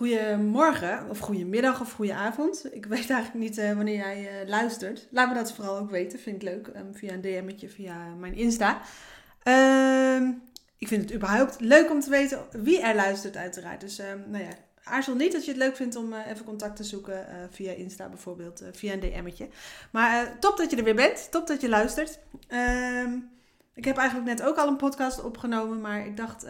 Goedemorgen, of goedemiddag of goedenavond. Ik weet eigenlijk niet uh, wanneer jij uh, luistert. Laat me dat vooral ook weten, vind ik leuk. Um, via een DM'tje, via mijn Insta. Uh, ik vind het überhaupt leuk om te weten wie er luistert uiteraard. Dus um, nou ja, aarzel niet als je het leuk vindt om uh, even contact te zoeken via Insta bijvoorbeeld, via een DM'tje. Maar top dat je er weer bent, top dat je luistert. Ehm, ik heb eigenlijk net ook al een podcast opgenomen, maar ik dacht...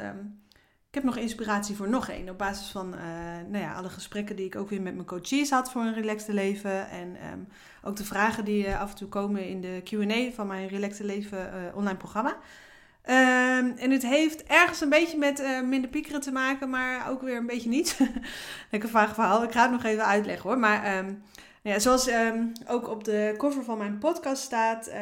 Ik heb nog inspiratie voor nog één. Op basis van uh, nou ja, alle gesprekken die ik ook weer met mijn coaches had voor een relaxte leven. En um, ook de vragen die uh, af en toe komen in de QA van mijn relaxte leven uh, online programma. Um, en het heeft ergens een beetje met minder piekeren te maken, maar ook weer een beetje niet. Lekker vaag verhaal. Ik ga het nog even uitleggen hoor. Maar um, ja, zoals ook op de cover van mijn podcast staat,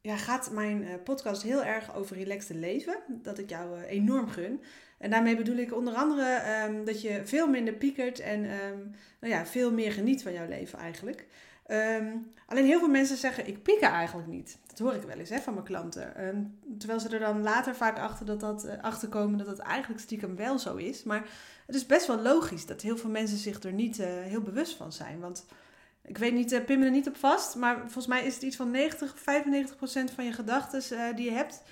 ja, gaat mijn podcast heel erg over relaxte leven. Dat ik jou enorm gun. En daarmee bedoel ik onder andere um, dat je veel minder piekert en um, nou ja, veel meer geniet van jouw leven eigenlijk. Um, alleen heel veel mensen zeggen, ik pieker eigenlijk niet. Dat hoor ik wel eens hè, van mijn klanten. terwijl ze er dan later vaak achter dat dat, uh, achterkomen dat het eigenlijk stiekem wel zo is. Maar het is best wel logisch dat heel veel mensen zich er niet uh, heel bewust van zijn. Want ik weet niet, uh, me er niet op vast, maar volgens mij is het iets van 90, 95 procent van je gedachten die je hebt,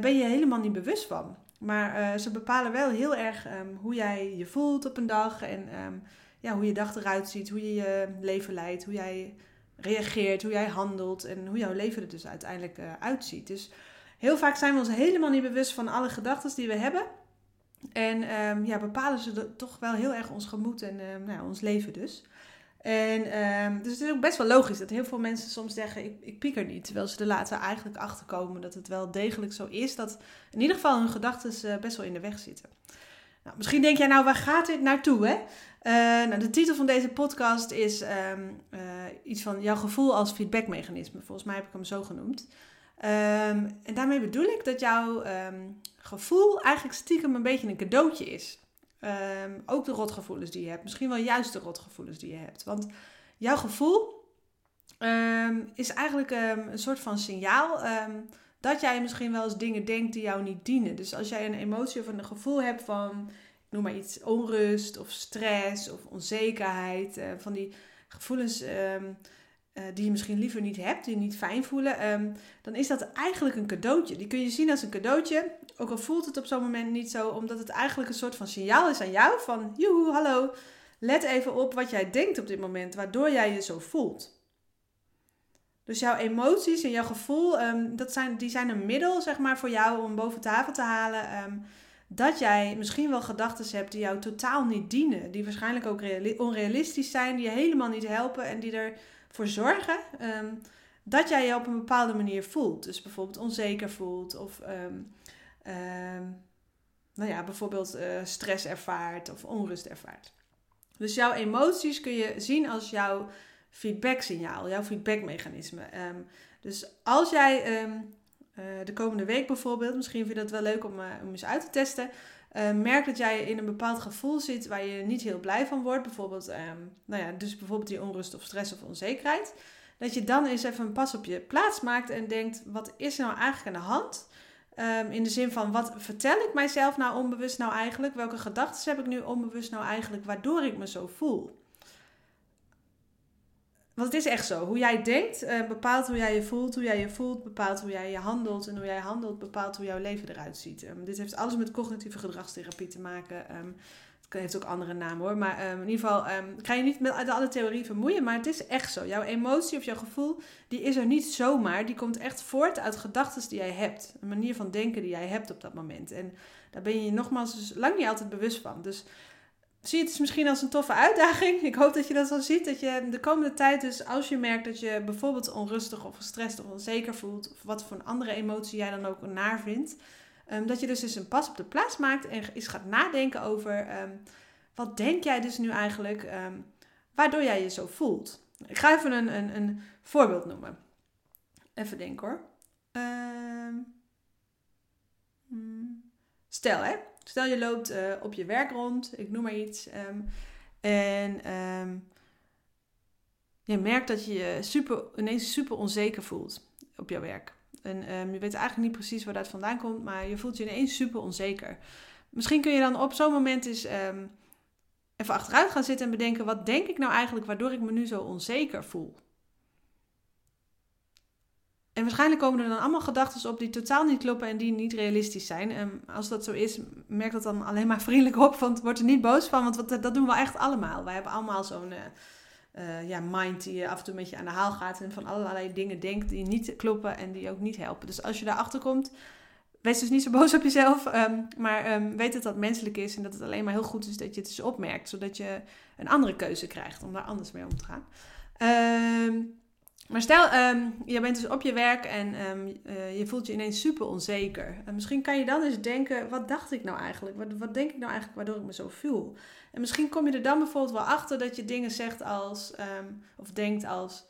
ben je helemaal niet bewust van. Maar uh, ze bepalen wel heel erg um, hoe jij je voelt op een dag. En um, ja, hoe je dag eruit ziet, hoe je je leven leidt, hoe jij reageert, hoe jij handelt en hoe jouw leven er dus uiteindelijk uh, uitziet. Dus heel vaak zijn we ons helemaal niet bewust van alle gedachten die we hebben. En um, ja, bepalen ze toch wel heel erg ons gemoed en nou, ons leven dus. En um, dus het is ook best wel logisch dat heel veel mensen soms zeggen: ik, ik pieker niet. Terwijl ze er later eigenlijk achter komen dat het wel degelijk zo is. Dat in ieder geval hun gedachten uh, best wel in de weg zitten. Nou, misschien denk jij nou, waar gaat dit naartoe? Hè? Uh, nou, de titel van deze podcast is um, uh, iets van jouw gevoel als feedbackmechanisme. Volgens mij heb ik hem zo genoemd. Um, en daarmee bedoel ik dat jouw gevoel eigenlijk stiekem een beetje een cadeautje is. Um, ook de rotgevoelens die je hebt. Misschien wel juist de rotgevoelens die je hebt. Want jouw gevoel um, is eigenlijk um, een soort van signaal dat jij misschien wel eens dingen denkt die jou niet dienen. Dus als jij een emotie of een gevoel hebt van, ik noem maar iets, onrust of stress of onzekerheid, uh, van die gevoelens uh, die je misschien liever niet hebt, die je niet fijn voelen, um, dan is dat eigenlijk een cadeautje. Die kun je zien als een cadeautje, ook al voelt het op zo'n moment niet zo, omdat het eigenlijk een soort van signaal is aan jou van, joehoe, hallo, let even op wat jij denkt op dit moment, waardoor jij je zo voelt. Dus jouw emoties en jouw gevoel, um, dat zijn, die zijn een middel zeg maar, voor jou om boven tafel te halen. Um, dat jij misschien wel gedachten hebt die jou totaal niet dienen. Die waarschijnlijk ook onrealistisch zijn, die je helemaal niet helpen en die er voor zorgen um, dat jij je op een bepaalde manier voelt. Dus bijvoorbeeld onzeker voelt of um, um, nou ja, bijvoorbeeld uh, stress ervaart of onrust ervaart. Dus jouw emoties kun je zien als jouw feedbacksignaal, jouw feedbackmechanisme. dus als jij uh, de komende week bijvoorbeeld, misschien vind je dat wel leuk om, uh, om eens uit te testen. Uh, merk dat jij in een bepaald gevoel zit waar je niet heel blij van wordt. Bijvoorbeeld, um, nou ja, dus bijvoorbeeld die onrust of stress of onzekerheid. Dat je dan eens even een pas op je plaats maakt en denkt: wat is er nou eigenlijk aan de hand? Um, in de zin van, wat vertel ik mijzelf nou onbewust nou eigenlijk? Welke gedachten heb ik nu onbewust nou eigenlijk, waardoor ik me zo voel? Want het is echt zo. Hoe jij denkt uh, bepaalt hoe jij je voelt. Hoe jij je voelt bepaalt hoe jij je handelt. En hoe jij handelt bepaalt hoe jouw leven eruit ziet. Um, dit heeft alles met cognitieve gedragstherapie te maken. Um, het heeft ook andere namen hoor. Maar um, in ieder geval ga je niet met alle theorie vermoeien. Maar het is echt zo. Jouw emotie of jouw gevoel, die is er niet zomaar. Die komt echt voort uit gedachten die jij hebt. Een manier van denken die jij hebt op dat moment. En daar ben je je nogmaals dus lang niet altijd bewust van. Dus zie het misschien als een toffe uitdaging. Ik hoop dat je dat wel ziet. Dat je de komende tijd dus, als je merkt dat je bijvoorbeeld onrustig of gestrest of onzeker voelt, of wat voor een andere emotie jij dan ook naar vindt, um, dat je dus eens een pas op de plaats maakt en eens gaat nadenken over um, wat denk jij dus nu eigenlijk? Um, waardoor jij je zo voelt. Ik ga even een, een, een voorbeeld noemen. Even denken hoor. Ehm, hmm. stel hè, stel je loopt uh, op je werk rond, ik noem maar iets. Um, en um, je merkt dat je je super, ineens super onzeker voelt op jouw werk. En um, je weet eigenlijk niet precies waar dat vandaan komt, maar je voelt je ineens super onzeker. Misschien kun je dan op zo'n moment eens even achteruit gaan zitten en bedenken: wat denk ik nou eigenlijk waardoor ik me nu zo onzeker voel? En waarschijnlijk komen er dan allemaal gedachten op die totaal niet kloppen en die niet realistisch zijn. En als dat zo is, merk dat dan alleen maar vriendelijk op, want word er niet boos van, want dat doen we echt allemaal. Wij hebben allemaal zo'n uh, uh, ja, mind die af en toe met je aan de haal gaat en van allerlei dingen denkt die niet kloppen en die ook niet helpen. Dus als je daarachter komt, wees dus niet zo boos op jezelf, um, maar um, weet dat dat menselijk is en dat het alleen maar heel goed is dat je het dus opmerkt, zodat je een andere keuze krijgt om daar anders mee om te gaan. Um, maar stel, um, je bent dus op je werk en um, uh, je voelt je ineens super onzeker. En misschien kan je dan eens denken, wat dacht ik nou eigenlijk? Wat, wat denk ik nou eigenlijk waardoor ik me zo voel? En misschien kom je er dan bijvoorbeeld wel achter dat je dingen zegt als, um, of denkt als,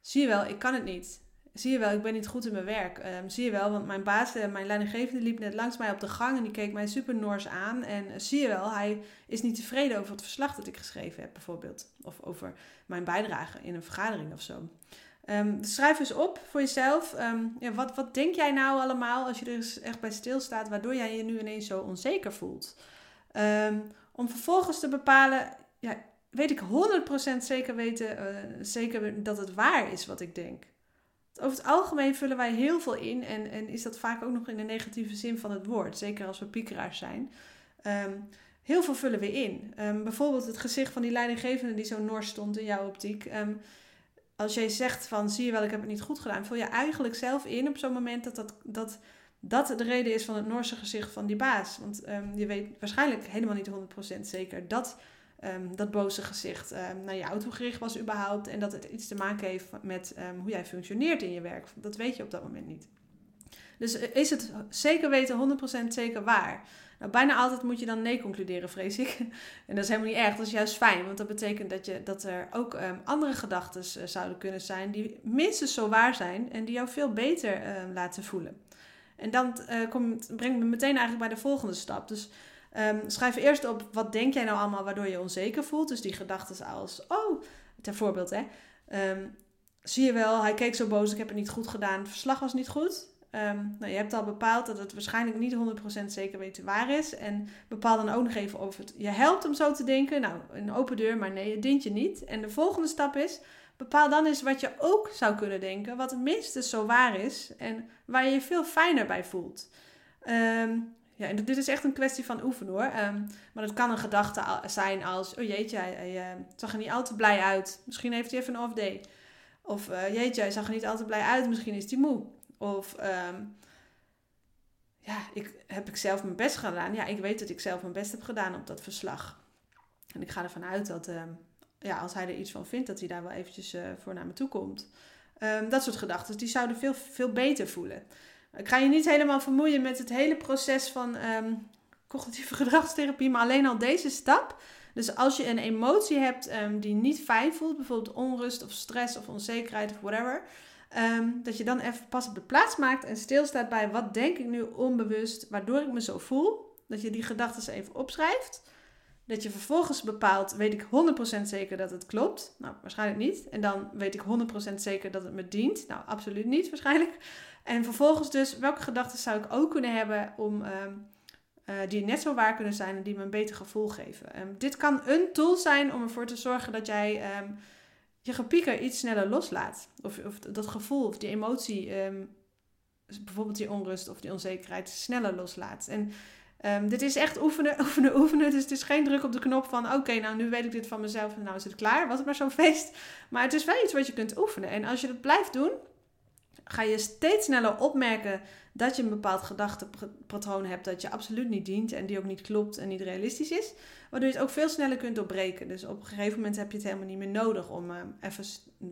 zie je wel, ik kan het niet. Zie je wel, ik ben niet goed in mijn werk. zie je wel, want mijn baas, eh, mijn leidinggevende liep net langs mij op de gang en die keek mij super nors aan. En uh, zie je wel, hij is niet tevreden over het verslag dat ik geschreven heb bijvoorbeeld. Of over mijn bijdrage in een vergadering of zo. Um, schrijf eens op voor jezelf. Um, ja, wat, wat denk jij nou allemaal als je er echt bij stilstaat, waardoor jij je nu ineens zo onzeker voelt? Om vervolgens te bepalen, ja, weet ik 100% zeker weten, uh, zeker dat het waar is wat ik denk. Over het algemeen vullen wij heel veel in en, en is dat vaak ook nog in de negatieve zin van het woord, zeker als we piekeraars zijn. heel veel vullen we in. bijvoorbeeld het gezicht van die leidinggevende die zo nors stond in jouw optiek als jij zegt van zie je wel, ik heb het niet goed gedaan, vul je eigenlijk zelf in op zo'n moment dat dat, dat dat de reden is van het Noorse gezicht van die baas. Want je weet waarschijnlijk helemaal niet 100% zeker dat um, dat boze gezicht um, naar jou toe gericht was überhaupt. En dat het iets te maken heeft met hoe jij functioneert in je werk. Dat weet je op dat moment niet. Dus eh, is het zeker weten 100% zeker waar? Nou, bijna altijd moet je dan nee concluderen, vrees ik. En dat is helemaal niet erg, dat is juist fijn. Want dat betekent dat, je, dat er ook andere gedachten uh, zouden kunnen zijn die minstens zo waar zijn en die jou veel beter laten voelen. En dan uh, kom, brengt me meteen eigenlijk bij de volgende stap. Dus um, schrijf eerst op, wat denk jij nou allemaal waardoor je onzeker voelt? Dus die gedachten als, oh, ter voorbeeld hè. Um, zie je wel, hij keek zo boos, ik heb het niet goed gedaan, het verslag was niet goed. Um, nou, je hebt al bepaald dat het waarschijnlijk niet 100% zeker weten waar is. En bepaal dan ook nog even of het je helpt om zo te denken. Nou, een open deur, maar nee, het dient je niet. En de volgende stap is, bepaal dan eens wat je ook zou kunnen denken. Wat minstens zo waar is en waar je je veel fijner bij voelt. Um, ja, en dit is echt een kwestie van oefenen hoor. Um, maar het kan een gedachte zijn als, oh jeetje, hij, uh, zag er niet al te blij uit. Misschien heeft hij even een off day. Of uh, jeetje, hij zag er niet al te blij uit. Misschien is hij moe. Of um, ja, ik, heb ik zelf mijn best gedaan? Ja, ik weet dat ik zelf mijn best heb gedaan op dat verslag. En ik ga ervan uit dat ja, als hij er iets van vindt, dat hij daar wel eventjes uh, voor naar me toe komt. Dat soort gedachten, die zouden veel, veel beter voelen. Ik ga je niet helemaal vermoeien met het hele proces van cognitieve gedragstherapie, maar alleen al deze stap. Dus als je een emotie hebt die niet fijn voelt, bijvoorbeeld onrust of stress of onzekerheid of whatever, Um, dat je dan even pas op de plaats maakt en stilstaat bij wat denk ik nu onbewust, waardoor ik me zo voel. Dat je die gedachten even opschrijft. Dat je vervolgens bepaalt, weet ik 100% zeker dat het klopt? Nou, waarschijnlijk niet. En dan weet ik 100% zeker dat het me dient? Nou, absoluut niet waarschijnlijk. En vervolgens dus, welke gedachten zou ik ook kunnen hebben om, um, uh, die net zo waar kunnen zijn en die me een beter gevoel geven? Um, dit kan een tool zijn om ervoor te zorgen dat jij je gepieker iets sneller loslaat. Of, of dat gevoel of die emotie, bijvoorbeeld die onrust of die onzekerheid, sneller loslaat. En dit is echt oefenen, oefenen, oefenen. Dus het is geen druk op de knop van: oké, nou nu weet ik dit van mezelf en nou is het klaar. Was het maar zo'n feest. Maar het is wel iets wat je kunt oefenen. En als je dat blijft doen, ga je steeds sneller opmerken dat je een bepaald gedachtepatroon hebt dat je absoluut niet dient en die ook niet klopt en niet realistisch is. Waardoor je het ook veel sneller kunt doorbreken. Dus op een gegeven moment heb je het helemaal niet meer nodig om uh, even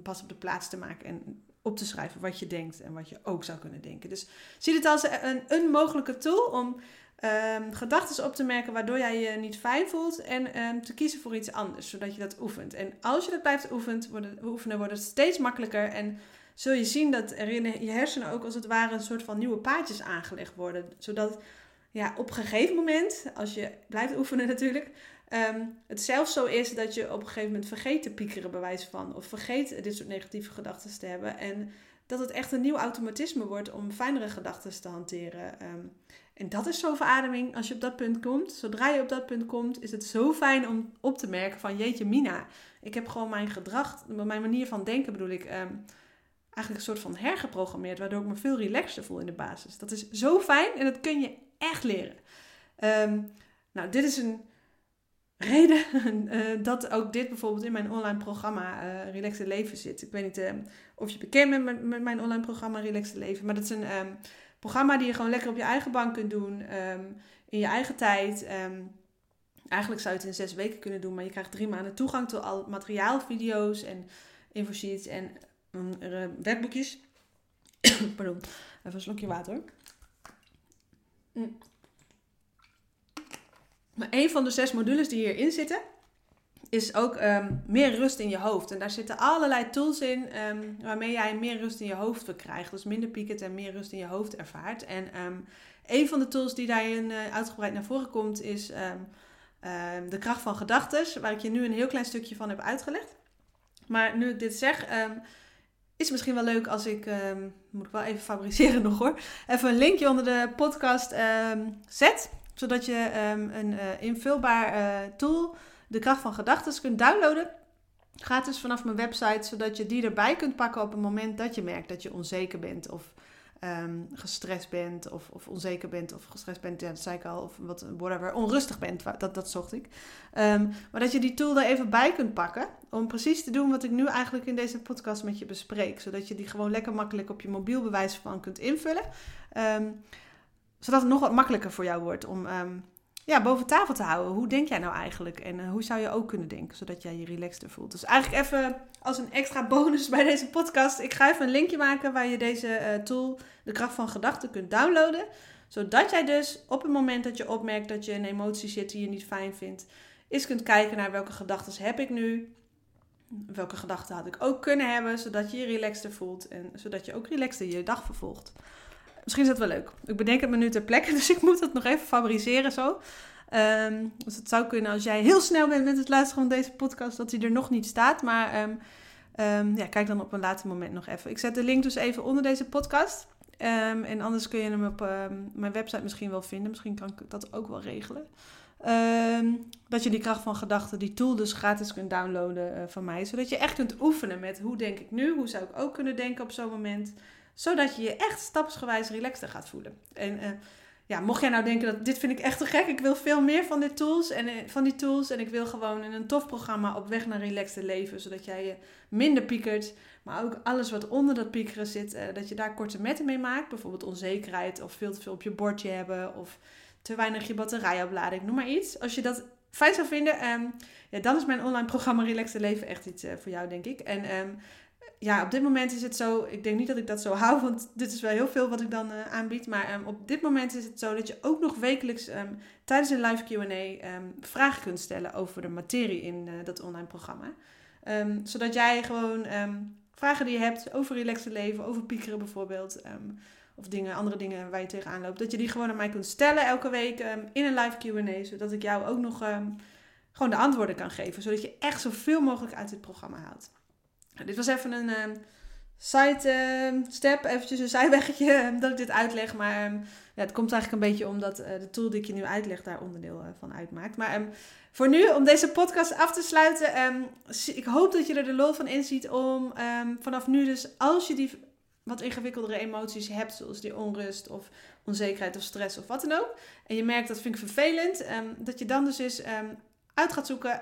pas op de plaats te maken en op te schrijven wat je denkt en wat je ook zou kunnen denken. Dus zie het als een, een mogelijke tool om um, gedachten op te merken waardoor jij je niet fijn voelt en ehm, te kiezen voor iets anders, zodat je dat oefent. En als je dat blijft oefenen, wordt het steeds makkelijker en zul je zien dat er in je hersenen ook als het ware een soort van nieuwe paadjes aangelegd worden, zodat ja, op een gegeven moment, als je blijft oefenen natuurlijk, um, het zelfs zo is dat je op een gegeven moment vergeet te piekeren bewijs van, of vergeet dit soort negatieve gedachten te hebben en dat het echt een nieuw automatisme wordt om fijnere gedachten te hanteren. En dat is zo verademing als je op dat punt komt. Zodra je op dat punt komt, is het zo fijn om op te merken van jeetje Mina. Ik heb gewoon mijn gedrag, mijn manier van denken bedoel ik, um, eigenlijk een soort van hergeprogrammeerd. Waardoor ik me veel relaxter voel in de basis. Dat is zo fijn en dat kun je echt leren. Ehm, nou, dit is een reden uh, dat ook dit bijvoorbeeld in mijn online programma uh, Relaxed Leven zit. Ik weet niet uh, of je bekend bent met, mijn online programma Relaxed Leven, maar dat is een programma die je gewoon lekker op je eigen bank kunt doen. Ehm, in je eigen tijd. Eigenlijk zou je het in zes weken kunnen doen. Maar je krijgt drie maanden toegang tot al materiaal, video's en infosheets en werkboekjes. Pardon, even een slokje water. Mm. Maar een van de zes modules die hierin zitten, is ook um, meer rust in je hoofd. En daar zitten allerlei tools in um, waarmee jij meer rust in je hoofd krijgt. Dus minder pieket en meer rust in je hoofd ervaart. En um, een van de tools die daarin uh, uitgebreid naar voren komt is de kracht van gedachten. Waar ik je nu een heel klein stukje van heb uitgelegd. Maar nu ik dit zeg, is misschien wel leuk als ik, moet ik wel even fabriceren nog hoor, even een linkje onder de podcast zet. Zodat je een uh, invulbaar uh, tool de kracht van gedachten kunt downloaden. Gratis vanaf mijn website, zodat je die erbij kunt pakken op het moment dat je merkt dat je onzeker bent of um, gestrest bent of, of onzeker bent of gestrest bent, ja, dat zei ik al, of wat, whatever, onrustig bent, dat, dat zocht ik. Um, maar dat je die tool er even bij kunt pakken om precies te doen wat ik nu eigenlijk in deze podcast met je bespreek, zodat je die gewoon lekker makkelijk op je mobiel bewijs van kunt invullen. Um, zodat het nog wat makkelijker voor jou wordt om ja, boven tafel te houden. Hoe denk jij nou eigenlijk? En uh, hoe zou je ook kunnen denken, zodat jij je relaxter voelt? Dus eigenlijk even als een extra bonus bij deze podcast. Ik ga even een linkje maken waar je deze uh, tool, de kracht van gedachten, kunt downloaden. Zodat jij dus op het moment dat je opmerkt dat je een emotie zit die je niet fijn vindt, eens kunt kijken naar welke gedachten heb ik nu. Welke gedachten had ik ook kunnen hebben, zodat je je relaxter voelt en zodat je ook relaxter je dag vervolgt. Misschien is dat wel leuk. Ik bedenk het me nu ter plekke, dus ik moet het nog even fabriceren zo. Um, dus het zou kunnen als jij heel snel bent met het luisteren van deze podcast, dat hij er nog niet staat. Maar um, um, ja, kijk dan op een later moment nog even. Ik zet de link dus even onder deze podcast. en anders kun je hem op mijn website misschien wel vinden. Misschien kan ik dat ook wel regelen. dat je die kracht van gedachten, die tool dus gratis kunt downloaden uh, van mij. Zodat je echt kunt oefenen met hoe denk ik nu, hoe zou ik ook kunnen denken op zo'n moment zodat je je echt stapsgewijs relaxter gaat voelen. En uh, ja, mocht jij nou denken dat dit vind ik echt te gek, ik wil veel meer van, dit tools en, uh, van die tools en ik wil gewoon in een tof programma op weg naar relaxte leven, zodat jij je minder piekert, maar ook alles wat onder dat piekeren zit, uh, dat je daar korte metten mee maakt. Bijvoorbeeld onzekerheid of veel te veel op je bordje hebben of te weinig je batterijoplading, noem maar iets. Als je dat fijn zou vinden, um, ja, dan is mijn online programma Relaxte Leven echt iets voor jou, denk ik. En um, ja, op dit moment is het zo. Ik denk niet dat ik dat zo hou, want dit is wel heel veel wat ik dan uh, aanbied. Maar um, op dit moment is het zo dat je ook nog wekelijks um, tijdens een live QA um, vragen kunt stellen over de materie in uh, dat online programma. zodat jij gewoon vragen die je hebt over relaxte leven, over piekeren bijvoorbeeld. of dingen, andere dingen waar je tegenaan loopt. Dat je die gewoon aan mij kunt stellen elke week in een live QA. Zodat ik jou ook nog gewoon de antwoorden kan geven. Zodat je echt zoveel mogelijk uit dit programma haalt. Dit was even een uh, side uh, step, eventjes een zijweggetje ehm, dat ik dit uitleg. Maar ja, het komt eigenlijk een beetje omdat uh, de tool die ik je nu uitleg daar onderdeel uh, van uitmaakt. Maar voor nu, om deze podcast af te sluiten, ik hoop dat je er de lol van inziet om vanaf nu dus, als je die wat ingewikkeldere emoties hebt, zoals die onrust of onzekerheid of stress of wat dan ook. En je merkt dat vind ik vervelend, dat je dan dus eens uit gaat zoeken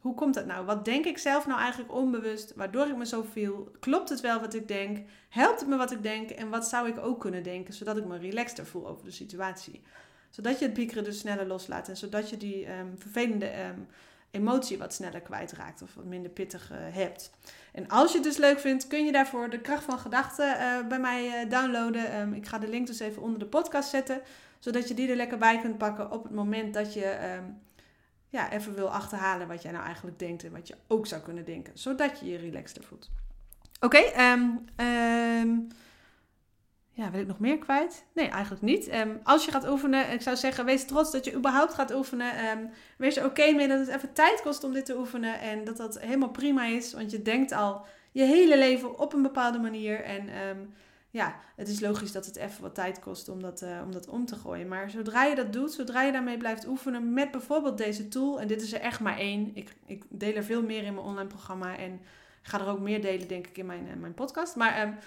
hoe komt dat nou? Wat denk ik zelf nou eigenlijk onbewust, waardoor ik me zo viel? Klopt het wel wat ik denk? Helpt het me wat ik denk? En wat zou ik ook kunnen denken, zodat ik me relaxter voel over de situatie? Zodat je het piekeren dus sneller loslaat en zodat je die um, vervelende um, emotie wat sneller kwijtraakt of wat minder pittig hebt. En als je het dus leuk vindt, kun je daarvoor de kracht van gedachten bij mij downloaden. Ehm, ik ga de link dus even onder de podcast zetten, zodat je die er lekker bij kunt pakken op het moment dat je ehm, ja, even wil achterhalen wat jij nou eigenlijk denkt en wat je ook zou kunnen denken, zodat je je relaxter voelt. Oké, okay, um, ja, wil ik nog meer kwijt? Nee, eigenlijk niet. Um, als je gaat oefenen, ik zou zeggen, wees trots dat je überhaupt gaat oefenen. Wees er oké mee dat het even tijd kost om dit te oefenen. En dat dat helemaal prima is, want je denkt al je hele leven op een bepaalde manier. En ja, het is logisch dat het even wat tijd kost om dat, uh, om dat om te gooien. Maar zodra je dat doet, zodra je daarmee blijft oefenen met bijvoorbeeld deze tool. En dit is er echt maar één. Ik, ik deel er veel meer in mijn online programma. En ga er ook meer delen, denk ik, in mijn, uh, mijn podcast. Maar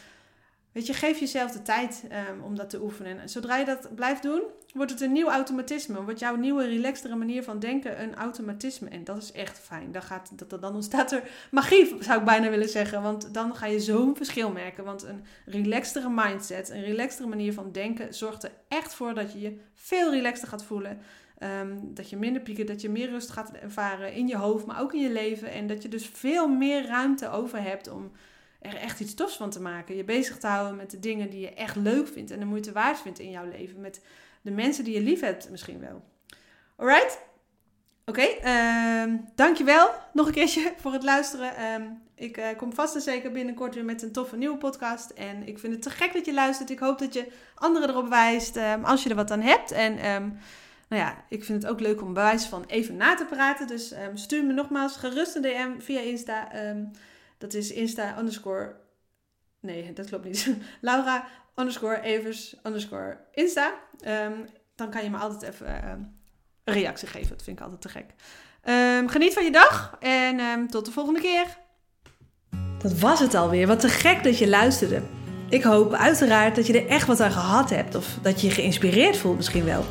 Weet je, geef jezelf de tijd um, om dat te oefenen. En zodra je dat blijft doen, wordt het een nieuw automatisme. Wordt jouw nieuwe, relaxtere manier van denken een automatisme. En dat is echt fijn. Dan, gaat, dat, dan ontstaat er magie, zou ik bijna willen zeggen. Want dan ga je zo'n verschil merken. Want een relaxtere mindset, een relaxtere manier van denken, zorgt er echt voor dat je je veel relaxter gaat voelen. Um, dat je minder pieken, dat je meer rust gaat ervaren in je hoofd, maar ook in je leven. En dat je dus veel meer ruimte over hebt om er echt iets tofs van te maken. Je bezig te houden met de dingen die je echt leuk vindt en de moeite waard vindt in jouw leven. Met de mensen die je lief hebt misschien wel. Alright? Oké, okay, um, dankjewel nog een keertje voor het luisteren. Um, ik uh, kom vast en zeker binnenkort weer met een toffe nieuwe podcast. En ik vind het te gek dat je luistert. Ik hoop dat je anderen erop wijst um, als je er wat aan hebt. En nou ja, ik vind het ook leuk om bewijs van even na te praten. Dus stuur me nogmaals gerust een DM via Insta. Dat is Insta underscore. Nee, dat klopt niet. Laura underscore Evers underscore Insta. Um, dan kan je me altijd even um, een reactie geven. Dat vind ik altijd te gek. Um, geniet van je dag en tot de volgende keer. Dat was het alweer. Wat te gek dat je luisterde. Ik hoop uiteraard dat je er echt wat aan gehad hebt. Of dat je je geïnspireerd voelt misschien wel.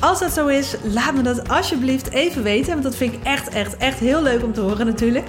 Als dat zo is, laat me dat alsjeblieft even weten. Want dat vind ik echt, echt, echt heel leuk om te horen natuurlijk.